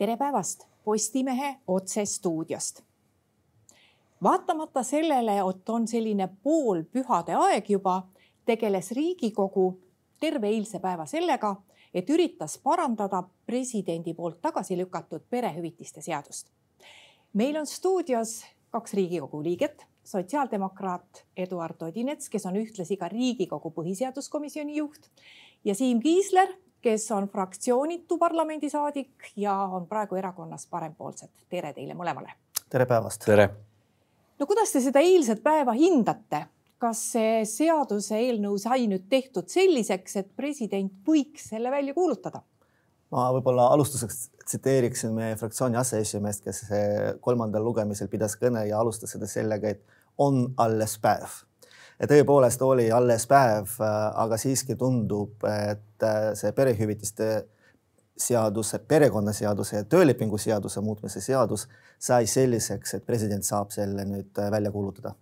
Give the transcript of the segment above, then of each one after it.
tere päevast Postimehe otsestuudiost. vaatamata sellele, et on selline poolpühade aeg juba, tegeles Riigikogu terve eilse päeva sellega, et üritas parandada presidendi poolt tagasi lükatud perehüvitiste seadust. meil on stuudios kaks Riigikogu liiget, sotsiaaldemokraat Eduard Odinets, kes on ühtlasi ka Riigikogu põhiseaduskomisjoni juht ja Siim Kiisler, kes on fraktsioonitu parlamendisaadik ja on praegu erakonnas Parempoolsed. tere teile mõlemale. tere päevast. tere. no kuidas te seda eilset päeva hindate? kas see seaduseelnõu sai nüüd tehtud selliseks, et president võiks selle välja kuulutada? ma võib-olla alustuseks tsiteeriksin meie fraktsiooni aseesimeest, kes kolmandal lugemisel pidas kõne ja alustas seda sellega, et on alles päev tõepoolest oli alles päev, aga siiski tundub, et äh, see perehüvitiste seaduse, perekonnaseaduse ja töölepingu seaduse muutmise seadus sai selliseks, et president saab selle nüüd äh, välja kuulutada.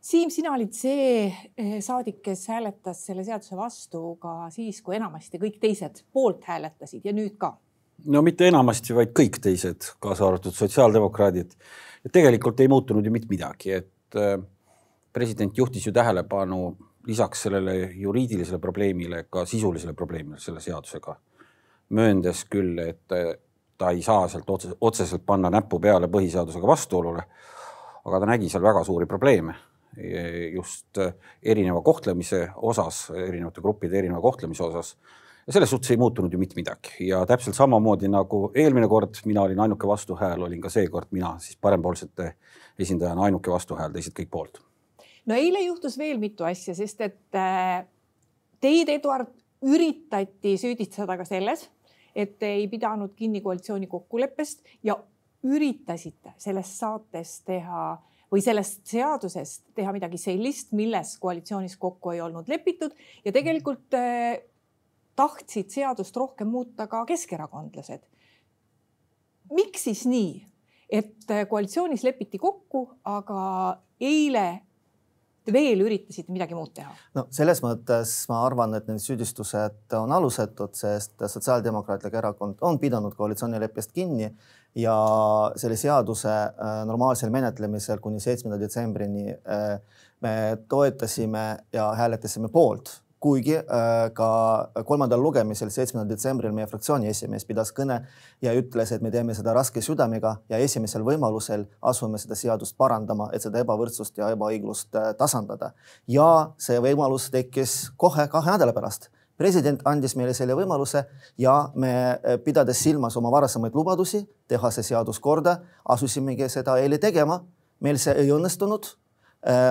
Siim, sina olid see äh, saadik, kes hääletas selle seaduse vastu ka siis, kui enamasti kõik teised poolt hääletasid ja nüüd ka. no mitte enamasti, vaid kõik teised, kaasa arvatud sotsiaaldemokraadid. tegelikult ei muutunud ju mitte midagi, et president juhtis ju tähelepanu lisaks sellele juriidilisele probleemile ka sisulisele probleemile selle seadusega. mööndes küll, et ta ei saa sealt otse, otseselt panna näppu peale põhiseadusega vastuolule. aga ta nägi seal väga suuri probleeme just erineva kohtlemise osas, erinevate gruppide erineva kohtlemise osas. ja selles suhtes ei muutunud ju mitte midagi ja täpselt samamoodi nagu eelmine kord mina olin ainuke vastuhääl, olin ka seekord mina siis parempoolsete esindajana ainuke vastuhääl, teised kõik poolt no eile juhtus veel mitu asja, sest et äh, teid, Eduard, üritati süüdistada ka selles, et te ei pidanud kinni koalitsiooni kokkuleppest ja üritasite sellest saatest teha või sellest seadusest teha midagi sellist, milles koalitsioonis kokku ei olnud lepitud ja tegelikult eh, tahtsid seadust rohkem muuta ka keskerakondlased. miks siis nii, et koalitsioonis lepiti kokku, aga eile veel üritasite midagi muud teha? no selles mõttes ma arvan, et need süüdistused on alusetud, sest Sotsiaaldemokraatlik Erakond on pidanud koalitsioonileppest kinni ja selle seaduse äh, normaalsel menetlemisel kuni seitsmenda detsembrini äh, me toetasime ja hääletasime poolt kuigi äh, ka kolmandal lugemisel, seitsmendal detsembril meie fraktsiooni esimees pidas kõne ja ütles, et me teeme seda raske südamega ja esimesel võimalusel asume seda seadust parandama, et seda ebavõrdsust ja ebaõiglust äh, tasandada. ja see võimalus tekkis kohe kahe nädala pärast president andis meile selle võimaluse ja me, äh, pidades silmas oma varasemaid lubadusi teha see seadus korda, asusimegi seda eile tegema. meil see ei õnnestunud.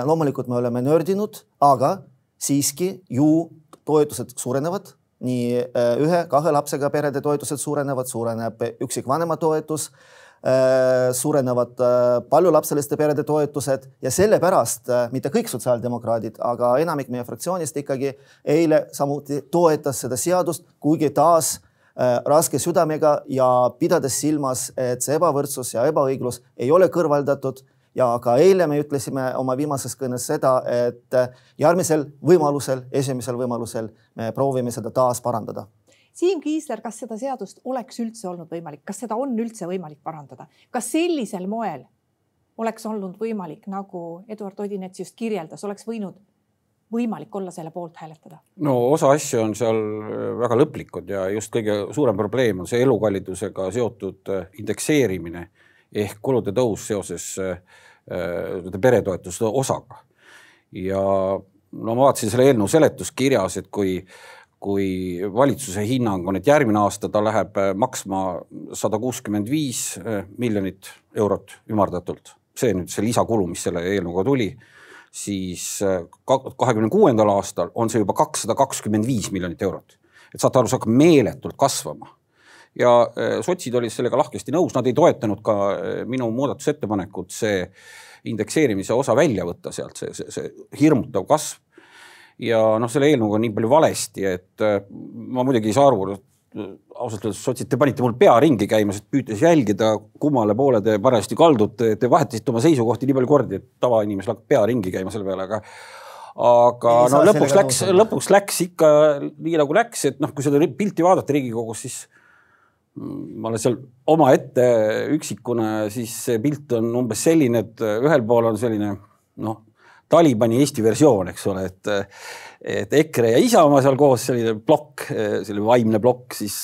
loomulikult me oleme nördinud, aga siiski ju toetused suurenevad, nii äh, ühe-kahe lapsega perede toetused suurenevad, suureneb üksikvanema toetus äh, suurenevad äh, paljulapseliste perede toetused ja sellepärast mitte kõik sotsiaaldemokraadid, aga enamik meie fraktsioonist ikkagi eile samuti toetas seda seadust, kuigi taas raske südamega ja pidades silmas, et see ebavõrdsus ja ebaõiglus ei ole kõrvaldatud ja ka eile me ütlesime oma viimases kõnes seda, et järgmisel võimalusel, esimesel võimalusel me proovime seda taas parandada. Siim Kiisler, kas seda seadust oleks üldse olnud võimalik, kas seda on üldse võimalik parandada, kas sellisel moel oleks olnud võimalik, nagu Eduard Odinets just kirjeldas, oleks võinud võimalik olla selle poolt hääletada? no osa asju on seal väga lõplikud ja just kõige suurem probleem on see elukallidusega seotud indekseerimine ehk kulude tõus seoses äh, Äh, peretoetuste osaga. ja no ma vaatasin selle eelnõu seletuskirjas, et kui, kui valitsuse hinnang on, et järgmine aasta ta läheb äh, maksma sada kuuskümmend viis äh, miljonit eurot ümardatult, see nüüd see lisakulu, mis selle eelnõuga tuli, siis kahekümne kuuendal aastal on see juba kakssada kakskümmend viis miljonit eurot. et saate aru, see hakkab meeletult kasvama ja äh, sotsid olid sellega lahkesti nõus, nad ei toetanud ka äh, minu muudatusettepanekut see indekseerimise osa välja võtta sealt, see, see, see hirmutav kasv. ja noh, selle eelnõuga on nii palju valesti, et äh, ma muidugi ei saa aru, ausalt öeldes sotsid, te panite mul pea ringi käima, sest püüdes jälgida, kummale poole te parajasti kaldute, te vahetasite oma seisukohti nii palju kordi, et tavainimesel hakkab pea ringi käima selle peale, aga aga ei no lõpuks läks, lõpuks läks ikka nii nagu läks, et noh, kui seda pilti vaadata Riigikogus, siis ma olen seal omaette üksikuna, siis see pilt on umbes selline, et ühel pool on selline noh, Talibani Eesti versioon, eks ole, et et EKRE ja Isamaa seal koos, selline plokk, selline vaimne plokk, siis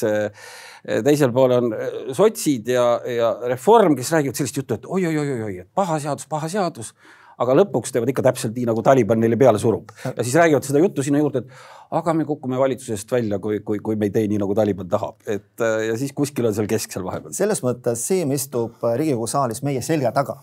teisel pool on sotsid ja, ja Reform, kes räägivad sellist juttu, et oi-oi-oi-oi, et paha seadus, paha seadus aga lõpuks teevad ikka täpselt nii, nagu Taliban neile peale surub. ja siis räägivad seda juttu sinna juurde, et aga me kukume valitsusest välja, kui, kui, kui me ei tee nii, nagu Taliban tahab, et ja siis kuskil on seal kesk seal vahepeal. selles mõttes Siim istub Riigikogu saalis meie selja taga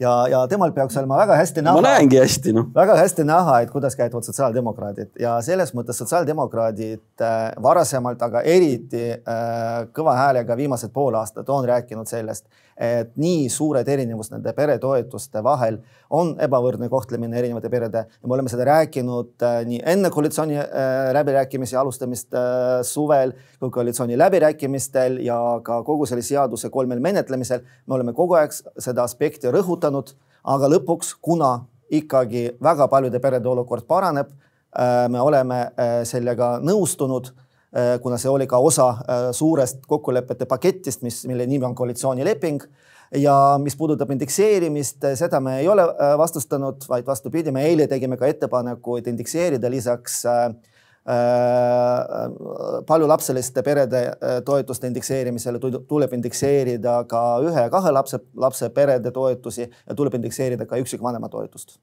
ja, ja temal peaks olema väga hästi näha. ma näengi hästi, noh. väga hästi näha, et kuidas käituvad sotsiaaldemokraadid ja selles mõttes sotsiaaldemokraadid äh, varasemalt, aga eriti äh, kõva häälega viimased pool aastat on rääkinud sellest, et nii suured erinevused nende peretoetuste vahel on ebavõrdne kohtlemine erinevate perede ja me oleme seda rääkinud äh, nii enne koalitsiooni äh, läbirääkimisi alustamist äh, suvel kui koalitsiooni läbirääkimistel ja ka kogu selle seaduse kolmel menetlemisel. me oleme kogu aeg seda aspekti rõhutanud, aga lõpuks, kuna ikkagi väga paljude perede olukord paraneb, me oleme sellega nõustunud kuna see oli ka osa äh, suurest kokkulepete paketist, mis, mille nimi on koalitsioonileping. ja mis puudutab indekseerimist, seda me ei ole äh, vastustanud, vaid vastupidi, me eile tegime ka ettepaneku, et indekseerida lisaks paljulapseliste perede toetuste indekseerimisele tuleb indekseerida ka ühe ja kahe lapse, lapse perede toetusi ja tuleb indekseerida ka üksikvanema toetust.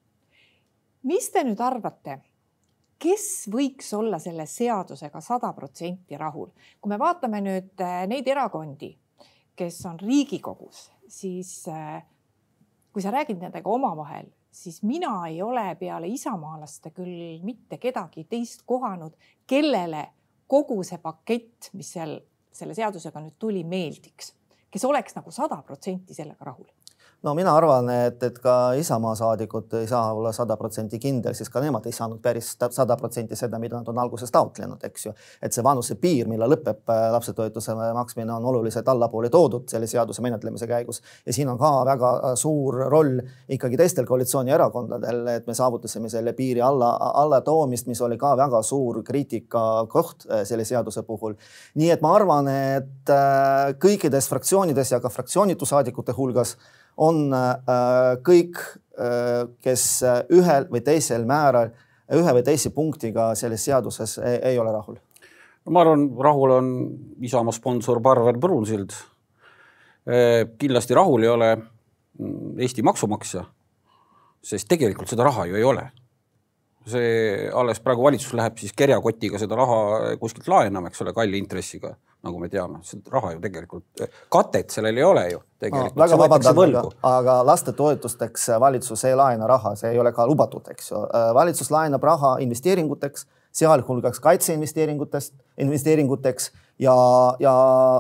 mis te nüüd arvate, kes võiks olla selle seadusega sada protsenti rahul? kui me vaatame nüüd äh, neid erakondi, kes on Riigikogus, siis äh, kui sa räägid nendega omavahel, siis mina ei ole peale isamaalaste küll mitte kedagi teist kohanud, kellele kogu see pakett, mis seal selle seadusega nüüd tuli, meeldiks, kes oleks nagu sada protsenti sellega rahul no mina arvan, et, et ka Isamaa saadikud ei saa olla sada protsenti kindel, siis ka nemad ei saanud päris sada protsenti seda, mida nad on alguses taotlenud, eks ju. et see vanusepiir, millal lõpeb äh, lapsetoetuse maksmine, on oluliselt allapoole toodud selle seaduse menetlemise käigus ja siin on ka väga äh, suur roll ikkagi teistel koalitsioonierakondadel, et me saavutasime selle piiri alla, alla toomist, mis oli ka väga suur kriitikakoht äh, selle seaduse puhul. nii et ma arvan, et kõikides fraktsioonides ja ka fraktsioonitu saadikute hulgas on äh, kõik, äh, kes ühel või teisel määral, ühe või teise punktiga selles seaduses ei, ei ole rahul? no ma arvan, rahul on Isamaa sponsor Parvel Pruunsild. Äh, kindlasti rahul ei ole Eesti maksumaksja, sest tegelikult seda raha ju ei ole. See alles praegu valitsus läheb siis kerjakotiga seda raha kuskilt laenama, eks ole, kalli intressiga nagu me teame, raha ju tegelikult, katet sellel ei ole ju tegelikult. Väga vabandan, aga, aga lastetoetusteks valitsus ei laena raha, see ei ole ka lubatud, eks ju. valitsus laenab raha investeeringuteks, sealhulgas kaitseinvesteeringutest, investeeringuteks ja, ja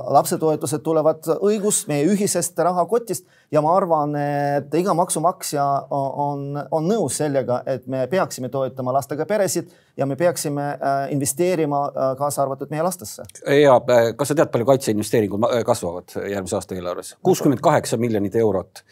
lapsetoetused tulevad õigus meie ühisest rahakotist ja ma arvan, et iga maksumaksja on, on nõus sellega, et me peaksime toetama lastega peresid ja me peaksime äh, investeerima äh, kaasa arvatud meie lastesse. ja äh, kas sa tead, palju kaitseinvesteeringud kasvavad järgmise aasta eelarves? kuuskümmend kaheksa miljonit eurot,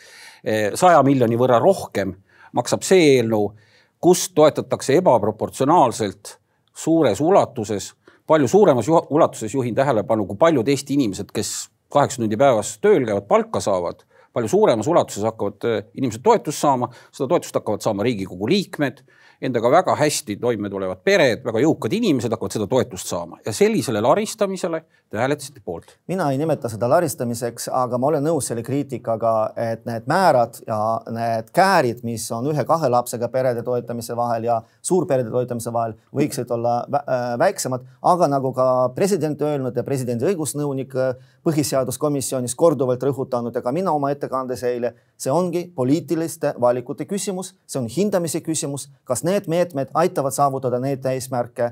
saja miljoni võrra rohkem maksab see eelnõu, kus toetatakse ebaproportsionaalselt suures ulatuses palju suuremas ulatuses juhin tähelepanu, kui paljud Eesti inimesed, kes kaheksa tundi päevas tööl käivad, palka saavad, palju suuremas ulatuses hakkavad äh, inimesed toetust saama, seda toetust hakkavad saama Riigikogu liikmed endaga väga hästi toime tulevad pered, väga jõukad inimesed hakkavad seda toetust saama ja sellisele laristamisele te hääletasite poolt. mina ei nimeta seda laristamiseks, aga ma olen nõus selle kriitikaga, et need määrad ja need käärid, mis on ühe-kahe lapsega perede toetamise vahel ja suurperede toetamise vahel, võiksid olla äh, väiksemad, aga nagu ka president öelnud ja presidendi õigusnõunik äh, põhiseaduskomisjonis korduvalt rõhutanud ja ka mina oma ettekandes eile, see ongi poliitiliste valikute küsimus, see on hindamise küsimus, kas need meetmed aitavad saavutada neid eesmärke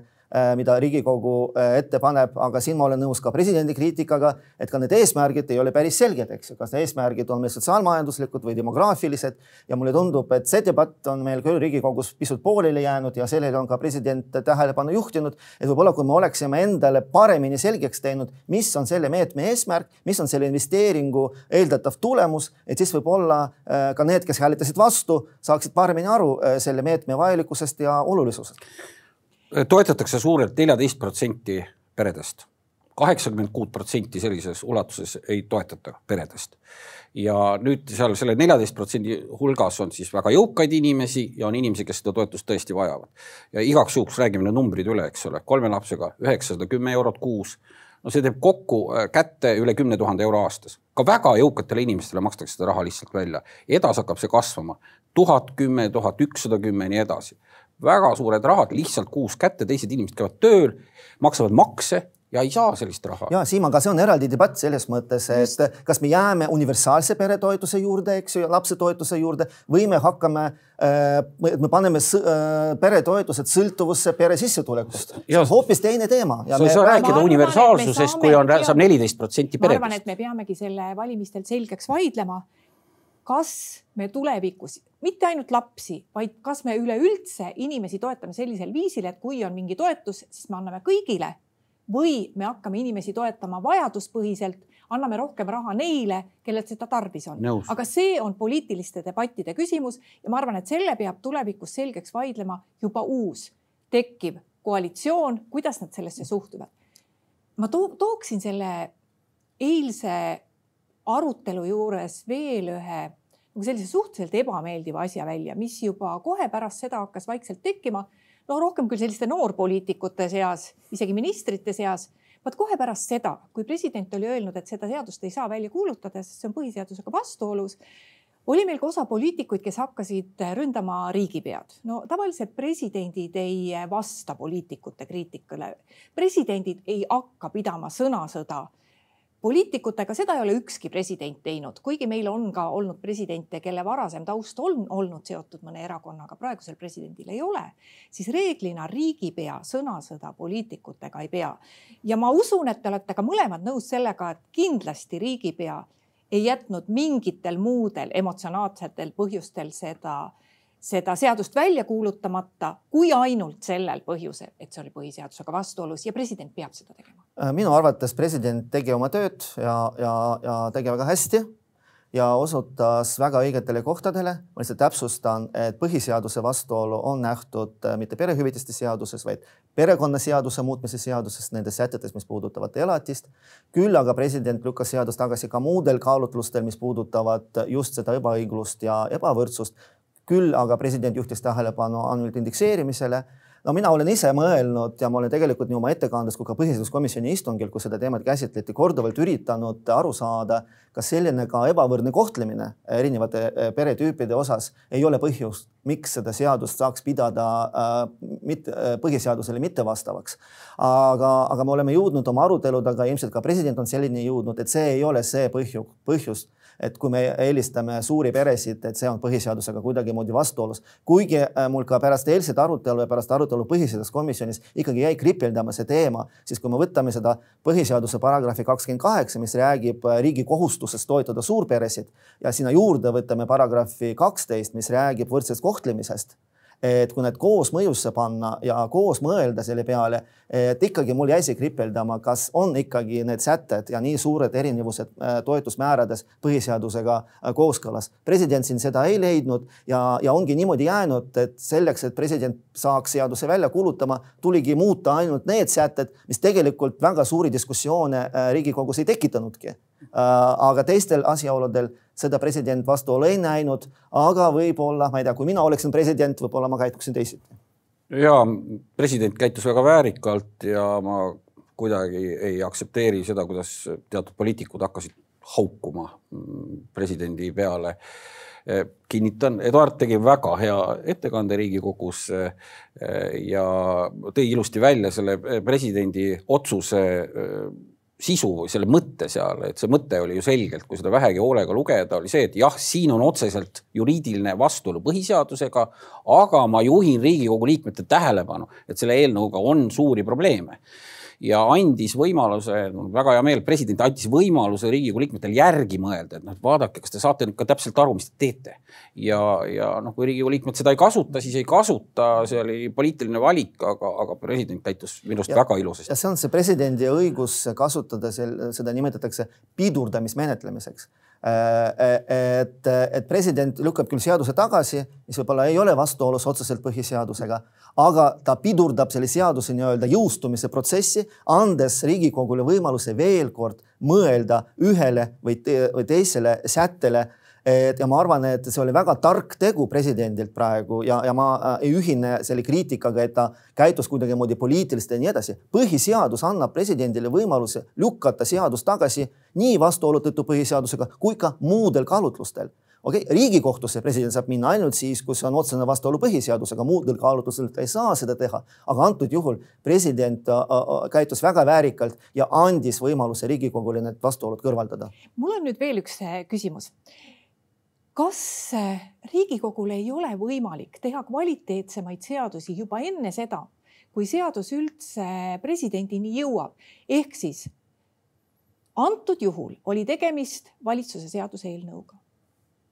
mida Riigikogu äh, ette paneb, aga siin ma olen nõus ka presidendi kriitikaga, et ka need eesmärgid ei ole päris selged, eks ju, kas eesmärgid on meil sotsiaalmajanduslikud või demograafilised? Ja mulle tundub, et see debatt on meil küll Riigikogus pisut pooleli jäänud ja sellele on ka president tähelepanu juhtinud, et võib-olla kui me oleksime endale paremini selgeks teinud, mis on selle meetme eesmärk, mis on selle investeeringu eeldatav tulemus, et siis võib-olla äh, ka need, kes hääletasid vastu, saaksid paremini aru selle meetme vajalikkusest ja olulisusest toetatakse suurelt neljateist protsenti peredest. kaheksakümmend kuut protsenti sellises ulatuses ei toetata peredest. ja nüüd seal selle neljateist protsendi hulgas on siis väga jõukaid inimesi ja on inimesi, kes seda toetust tõesti vajavad. ja igaks juhuks räägime need numbrid üle, eks ole, kolme lapsega üheksasada kümme eurot kuus no see teeb kokku äh, kätte üle kümne tuhande euro aastas. ka väga jõukatele inimestele makstakse seda raha lihtsalt välja. edasi hakkab see kasvama tuhat, kümme, tuhat ükssada kümme ja nii edasi. Väga suured rahad lihtsalt kuus kätte, teised inimesed käivad tööl, maksavad makse ja ei saa sellist raha. ja Siim, aga see on eraldi debatt selles mõttes, et Just. kas me jääme universaalse peretoetuse juurde, eks ju, lapsetoetuse juurde või me hakkame äh,, me paneme äh, peretoetused sõltuvusse pere sissetulekust. see on hoopis teine teema. sa ei saa rääkida universaalsusest, kui on, saab neliteist protsenti peredest. ma arvan, et me peamegi selle valimistel selgeks vaidlema kas me tulevikus mitte ainult lapsi, vaid kas me üleüldse inimesi toetame sellisel viisil, et kui on mingi toetus, siis me anname kõigile või me hakkame inimesi toetama vajaduspõhiselt, anname rohkem raha neile, kellel seda tarvis on. aga see on poliitiliste debattide küsimus ja ma arvan, et selle peab tulevikus selgeks vaidlema juba uus tekkiv koalitsioon, kuidas nad sellesse suhtuvad. ma to tooksin selle eilse arutelu juures veel ühe nagu sellise suhteliselt ebameeldiva asja välja, mis juba kohe pärast seda hakkas vaikselt tekkima no rohkem küll selliste noorpoliitikute seas, isegi ministrite seas. vaat kohe pärast seda, kui president oli öelnud, et seda seadust ei saa välja kuulutada, sest see on põhiseadusega vastuolus, oli meil ka osa poliitikuid, kes hakkasid ründama riigipead. no tavaliselt presidendid ei vasta poliitikute kriitikale. presidendid ei hakka pidama sõnasõda poliitikutega, seda ei ole ükski president teinud, kuigi meil on ka olnud presidente, kelle varasem taust on olnud seotud mõne erakonnaga, praegusel presidendil ei ole, siis reeglina riigipea sõnasõda poliitikutega ei pea. ja ma usun, et te olete ka mõlemad nõus sellega, et kindlasti riigipea ei jätnud mingitel muudel emotsionaalsetel põhjustel seda seda seadust välja kuulutamata, kui ainult sellel põhjusel, et see oli põhiseadusega vastuolus ja president peab seda tegema. Äh, minu arvates president tegi oma tööd ja, ja, ja tegi väga hästi ja osutas väga õigetele kohtadele. ma lihtsalt täpsustan, et põhiseaduse vastuolu on nähtud äh, mitte perehüvitiste seaduses, vaid perekonnaseaduse muutmise seaduses, nendes sätetes, mis puudutavad elatist. küll aga president lükkas seadust tagasi ka muudel kaalutlustel, mis puudutavad just seda ebaõiglust ja ebavõrdsust küll aga president juhtis tähelepanu ainult indekseerimisele. No mina olen ise mõelnud ja ma olen tegelikult nii oma ettekandes kui ka põhiseaduskomisjoni istungil, kus seda teemat käsitleti, korduvalt üritanud aru saada, kas selline ka ebavõrdne kohtlemine erinevate eh, peretüüpide osas ei ole põhjus, miks seda seadust saaks pidada äh, mitte, äh, põhiseadusele mittevastavaks. aga, aga me oleme jõudnud oma aruteludega, ilmselt ka president on selleni jõudnud, et see ei ole see põhju, põhjus et kui me eelistame suuri peresid, et see on põhiseadusega kuidagimoodi vastuolus. kuigi äh, mul ka pärast eilset arutelu ja pärast arutelu põhiseaduskomisjonis ikkagi jäi kripeldama see teema, siis kui me võtame seda põhiseaduse paragrahvi kakskümmend kaheksa, mis räägib äh, riigi kohustusest toetada suurperesid ja sinna juurde võtame paragrahvi kaksteist, mis räägib võrdsest kohtlemisest et kui need koos mõjusse panna ja koos mõelda selle peale, et ikkagi mul jäi see kripeldama, kas on ikkagi need sätted ja nii suured erinevused äh, toetusmäärades põhiseadusega äh, kooskõlas. president siin seda ei leidnud ja, ja ongi niimoodi jäänud, et selleks, et president saaks seaduse välja kuulutama, tuligi muuta ainult need sätted, mis tegelikult väga suuri diskussioone äh, Riigikogus ei tekitanudki. Aga teistel asjaoludel seda president vastuolu ei näinud, aga võib-olla, ma ei tea, kui mina oleksin president, võib-olla ma käituksin teisiti. ja president käitus väga väärikalt ja ma kuidagi ei aktsepteeri seda, kuidas teatud poliitikud hakkasid haukuma presidendi peale. kinnitan, Eduard tegi väga hea ettekande Riigikogus ja tõi ilusti välja selle presidendi otsuse sisu või selle mõtte seal, et see mõte oli ju selgelt, kui seda vähegi hoolega lugeda, oli see, et jah, siin on otseselt juriidiline vastuolu põhiseadusega, aga ma juhin Riigikogu liikmete tähelepanu, et selle eelnõuga on suuri probleeme ja andis võimaluse, mul on väga hea meel, president andis võimaluse Riigikogu liikmetel järgi mõelda, et noh, vaadake, kas te saate nüüd ka täpselt aru, mis te teete. ja, ja noh, kui Riigikogu liikmed seda ei kasuta, siis ei kasuta, see oli poliitiline valik, aga, aga president käitus minu arust väga ilusasti. ja see on see presidendi õigus kasutada sel, seda nimetatakse pidurdamismenetlemiseks et, et president lükkab küll seaduse tagasi, mis võib-olla ei ole vastuolus otseselt põhiseadusega, aga ta pidurdab selle seaduse nii-öelda jõustumise protsessi, andes Riigikogule võimaluse veel kord mõelda ühele või, te või teisele sättele et ja ma arvan, et see oli väga tark tegu presidendilt praegu ja, ja ma äh, ei ühine selle kriitikaga, et ta käitus kuidagimoodi poliitiliselt ja nii edasi. põhiseadus annab presidendile võimaluse lükata seadus tagasi nii vastuolu tõttu põhiseadusega kui ka muudel kaalutlustel okei okay,, Riigikohtusse president saab minna ainult siis, kui see on otsene vastuolu põhiseadusega, muudel kaalutlustel ta ei saa seda teha. aga antud juhul president äh, äh, käitus väga väärikalt ja andis võimaluse Riigikogule need vastuolud kõrvaldada. mul on nüüd veel üks küsimus kas äh, Riigikogul ei ole võimalik teha kvaliteetsemaid seadusi juba enne seda, kui seadus üldse presidendini jõuab, ehk siis antud juhul oli tegemist valitsuse seaduseelnõuga.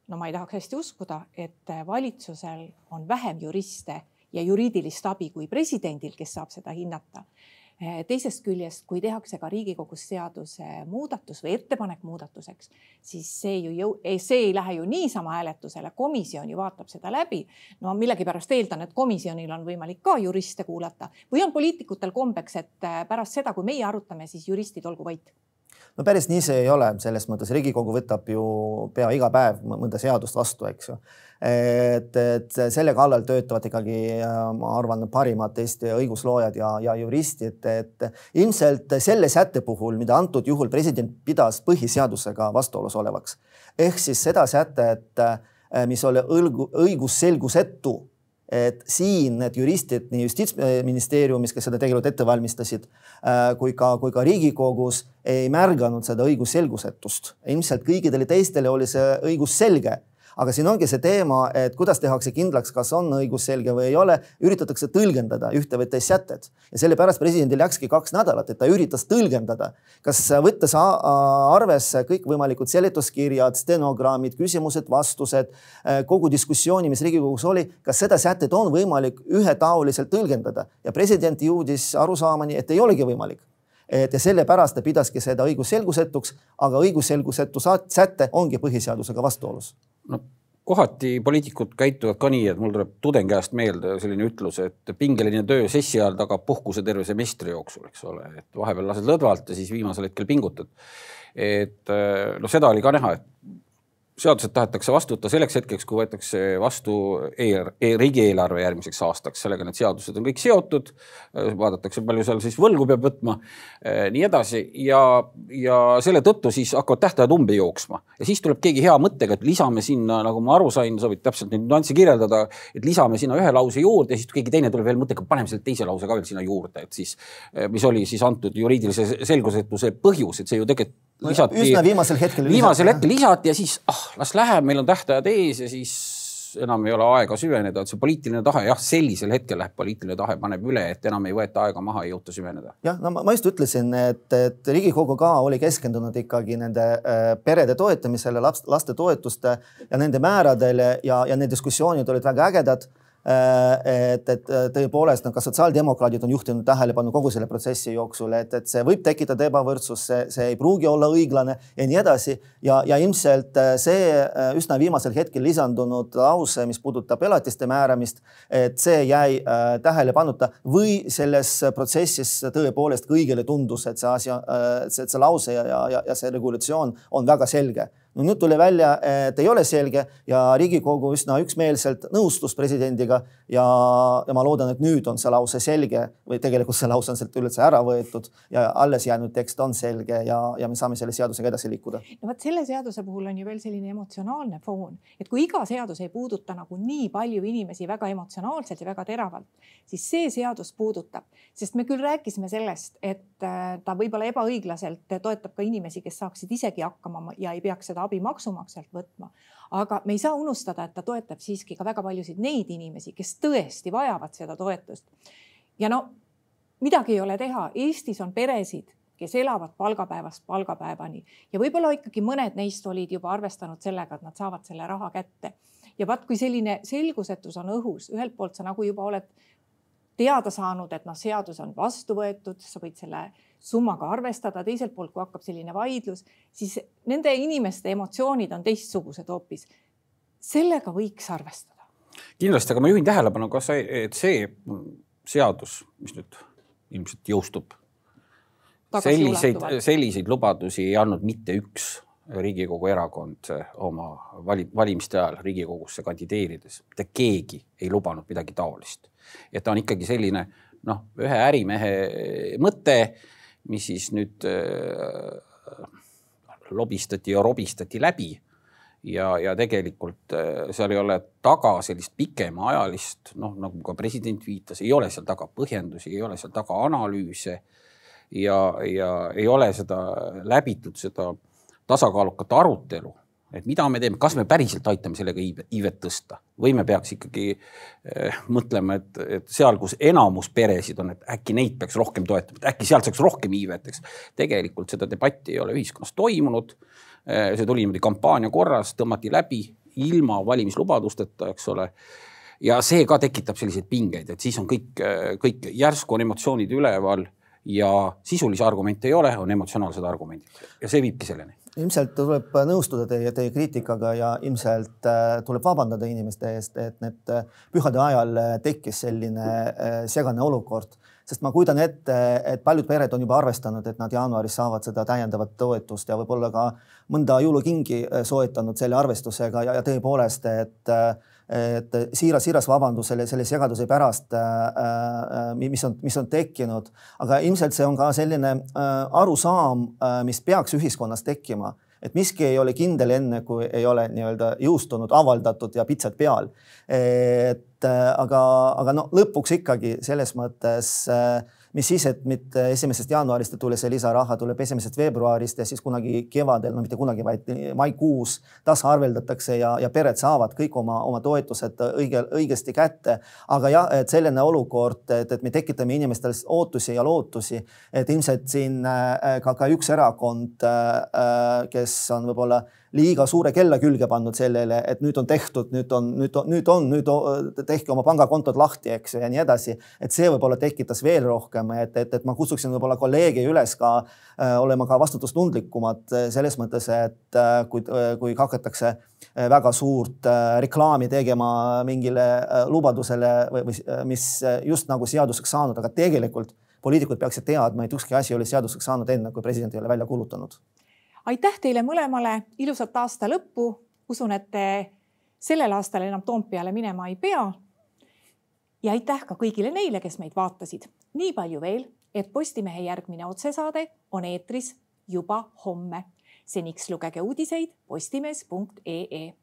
no ma ei tahaks hästi uskuda, et valitsusel on vähem juriste ja juriidilist abi kui presidendil, kes saab seda hinnata teisest küljest, kui tehakse ka Riigikogus seaduse muudatus või ettepanek muudatuseks, siis see ju jõu-, see ei lähe ju niisama hääletusele, komisjon ju vaatab seda läbi. no millegipärast eeldan, et komisjonil on võimalik ka juriste kuulata või on poliitikutel kombeks, et eh, pärast seda, kui meie arutame, siis juristid olgu vait no päris nii see ei ole, selles mõttes Riigikogu võtab ju pea iga päev mõnda seadust vastu, eks ju. et, et selle kallal töötavad ikkagi, ma arvan, parimad Eesti õigusloojad ja, ja juristid, et ilmselt selle sätte puhul, mida antud juhul president pidas põhiseadusega vastuolus olevaks, ehk siis seda sätet, mis oli õigusselgusetu et siin need juristid nii justiitsministeeriumis, kes seda tegelikult ette valmistasid, äh, kui ka, kui ka Riigikogus ei märganud seda õigusselgusetust. ilmselt kõikidele teistele oli see õigusselge aga siin ongi see teema, et kuidas tehakse kindlaks, kas on õigusselge või ei ole, üritatakse tõlgendada ühte või teist sätet ja sellepärast presidendil läkski kaks nädalat, et ta üritas tõlgendada, kas võttes arvesse kõikvõimalikud seletuskirjad, stenogrammid, küsimused-vastused, äh, kogu diskussiooni, mis Riigikogus oli, kas seda sätet on võimalik ühetaoliselt tõlgendada? Ja president jõudis arusaamani, et ei olegi võimalik. Et ja sellepärast ta pidaski seda õigusselgusetuks, aga õigusselgusetu säte ongi põhiseadusega vastuolus. No kohati poliitikud käituvad ka nii, et mul tuleb tudengi ajast meelde selline ütlus, et pingeline töö sessi ajal tagab puhkuse terve semestri jooksul, eks ole, et vahepeal lased lõdvalt ja siis viimasel hetkel pingutad. et noh, seda oli ka näha, et seadused tahetakse vastu võtta selleks hetkeks, kui võetakse vastu eel, e, riigieelarve järgmiseks aastaks, sellega need seadused on kõik seotud. vaadatakse, palju seal siis võlgu peab võtma, e, nii edasi. Ja, ja selle tõttu siis hakkavad tähtajad umbe jooksma. Ja siis tuleb keegi hea mõttega, et lisame sinna, nagu ma aru sain, sa võid täpselt neid nüansse kirjeldada, et lisame sinna ühe lause juurde ja siis keegi teine tuleb veel mõttega, paneme selle teise lause ka veel sinna juurde, et siis, e, mis oli siis antud juriidilise selgusetuse põhjus, et see ju tegelikult lisati. üsna viimasel hetkel. viimasel hetkel lisati ja siis ah, las läheb, meil on tähtajad ees ja siis enam ei ole aega süveneda, et see poliitiline tahe jah, sellisel hetkel läheb poliitiline tahe, paneb üle, et enam ei võeta aega maha, ei jõuta süveneda. jah, no ma just ütlesin, et, et Riigikogu ka oli keskendunud ikkagi nende äh, perede toetamisele, laps, lastetoetuste ja nende määradele ja, ja need diskussioonid olid väga ägedad et, et äh, tõepoolest, no ka sotsiaaldemokraadid on juhtinud tähelepanu kogu selle protsessi jooksul, et, et see võib tekitada ebavõrdsust, see, see ei pruugi olla õiglane ja nii edasi. ja, ja ilmselt äh, see üsna viimasel hetkel lisandunud lause, mis puudutab elatiste määramist, et see jäi äh, tähelepanuta või selles protsessis tõepoolest kõigile tundus, et see asi äh,, see, see lause ja, ja, ja see regulatsioon on väga selge no nüüd tuli välja, et ei ole selge ja Riigikogu üsna üksmeelselt nõustus presidendiga ja, ja ma loodan, et nüüd on see lause selge või tegelikult see lause on sealt üldse ära võetud ja alles jäänud tekst on selge ja, ja me saame selle seadusega edasi liikuda. no vot selle seaduse puhul on ju veel selline emotsionaalne foon, et kui iga seadus ei puuduta nagu nii palju inimesi väga emotsionaalselt ja väga teravalt, siis see seadus puudutab, sest me küll rääkisime sellest, et äh, ta võib-olla ebaõiglaselt toetab ka inimesi, kes saaksid isegi hakkama ja ei peaks seda abi maksumaksjalt võtma. aga me ei saa unustada, et ta toetab siiski ka väga paljusid neid inimesi, kes tõesti vajavad seda toetust. ja no midagi ei ole teha, Eestis on peresid, kes elavad palgapäevast palgapäevani ja võib-olla ikkagi mõned neist olid juba arvestanud sellega, et nad saavad selle raha kätte. ja vaat, kui selline selgusetus on õhus, ühelt poolt sa nagu juba oled teada saanud, et noh, seadus on vastu võetud, sa võid selle summaga arvestada, teiselt poolt, kui hakkab selline vaidlus, siis nende inimeste emotsioonid on teistsugused hoopis. sellega võiks arvestada. kindlasti, aga ma juhin tähelepanu ka see, et see seadus, mis nüüd ilmselt jõustub, selliseid, selliseid lubadusi ei andnud mitte üks Riigikogu erakond oma vali, valimiste ajal Riigikogusse kandideerides, mitte keegi ei lubanud midagi taolist. et ta on ikkagi selline noh, ühe ärimehe mõte, mis siis nüüd äh, lobistati ja robistati läbi ja, ja tegelikult äh, seal ei ole taga sellist pikemaajalist, noh, nagu ka president viitas, ei ole seal taga põhjendusi, ei ole seal taga analüüse ja, ja ei ole seda läbitud, seda tasakaalukat arutelu, et mida me teeme, kas me päriselt aitame sellega iivet tõsta või me peaks ikkagi eh, mõtlema, et, et seal, kus enamus peresid on, et äkki neid peaks rohkem toetama, et äkki sealt saaks rohkem iivet, eks. tegelikult seda debatti ei ole ühiskonnas toimunud. Eh, see tuli niimoodi kampaania korras, tõmmati läbi ilma valimislubadusteta, eks ole ja see ka tekitab selliseid pingeid, et siis on kõik, eh, kõik järsku on emotsioonid üleval ja sisulisi argumente ei ole, on emotsionaalsed argumendid ja see viibki selleni ilmselt tuleb nõustuda teie, teie kriitikaga ja ilmselt äh, tuleb vabandada inimeste eest, et need äh, pühade ajal äh, tekkis selline segane olukord, sest ma kujutan ette, et paljud pered on juba arvestanud, et nad jaanuaris saavad seda täiendavat toetust ja võib-olla ka mõnda jõulukingi soetanud selle arvestusega ja, ja tõepoolest, et et siiras, siiras vabandus selle, selle segaduse pärast, mis on, mis on tekkinud, aga ilmselt see on ka selline arusaam, mis peaks ühiskonnas tekkima et miski ei ole kindel enne, kui ei ole nii-öelda jõustunud, avaldatud ja pitsat peal. et aga, aga no lõpuks ikkagi selles mõttes äh, mis siis, et mitte esimesest jaanuarist ei tule see lisaraha, tuleb esimesest veebruarist ja siis kunagi kevadel, no mitte kunagi, vaid maikuus tasaarveldatakse ja, ja pered saavad kõik oma, oma toetused õige, õigesti kätte. aga jah, et selline olukord, et, et me tekitame inimestel ootusi ja lootusi, et ilmselt siin äh, ka, ka üks erakond, äh, kes on võib-olla liiga suure kella külge pannud sellele, et nüüd on tehtud, nüüd on, nüüd on, nüüd on, nüüd on, tehke oma pangakontod lahti, eks ju, ja nii edasi. et see võib-olla tekitas veel rohkem, et, et, et ma kutsuksin võib-olla kolleege üles ka äh, olema ka vastutustundlikumad äh, selles mõttes, et äh, kui, äh, kui hakatakse äh, väga suurt äh, reklaami tegema mingile lubadusele või, või mis just nagu seaduseks saanud, aga tegelikult poliitikud peaksid teadma, et ükski asi ei ole seaduseks saanud enne, kui president ei ole välja kuulutanud aitäh teile mõlemale, ilusat aasta lõppu. usun, et te sellel aastal enam Toompeale minema ei pea. ja aitäh ka kõigile neile, kes meid vaatasid. nii palju veel, et Postimehe järgmine otsesaade on eetris juba homme. seniks lugege uudiseid postimees.ee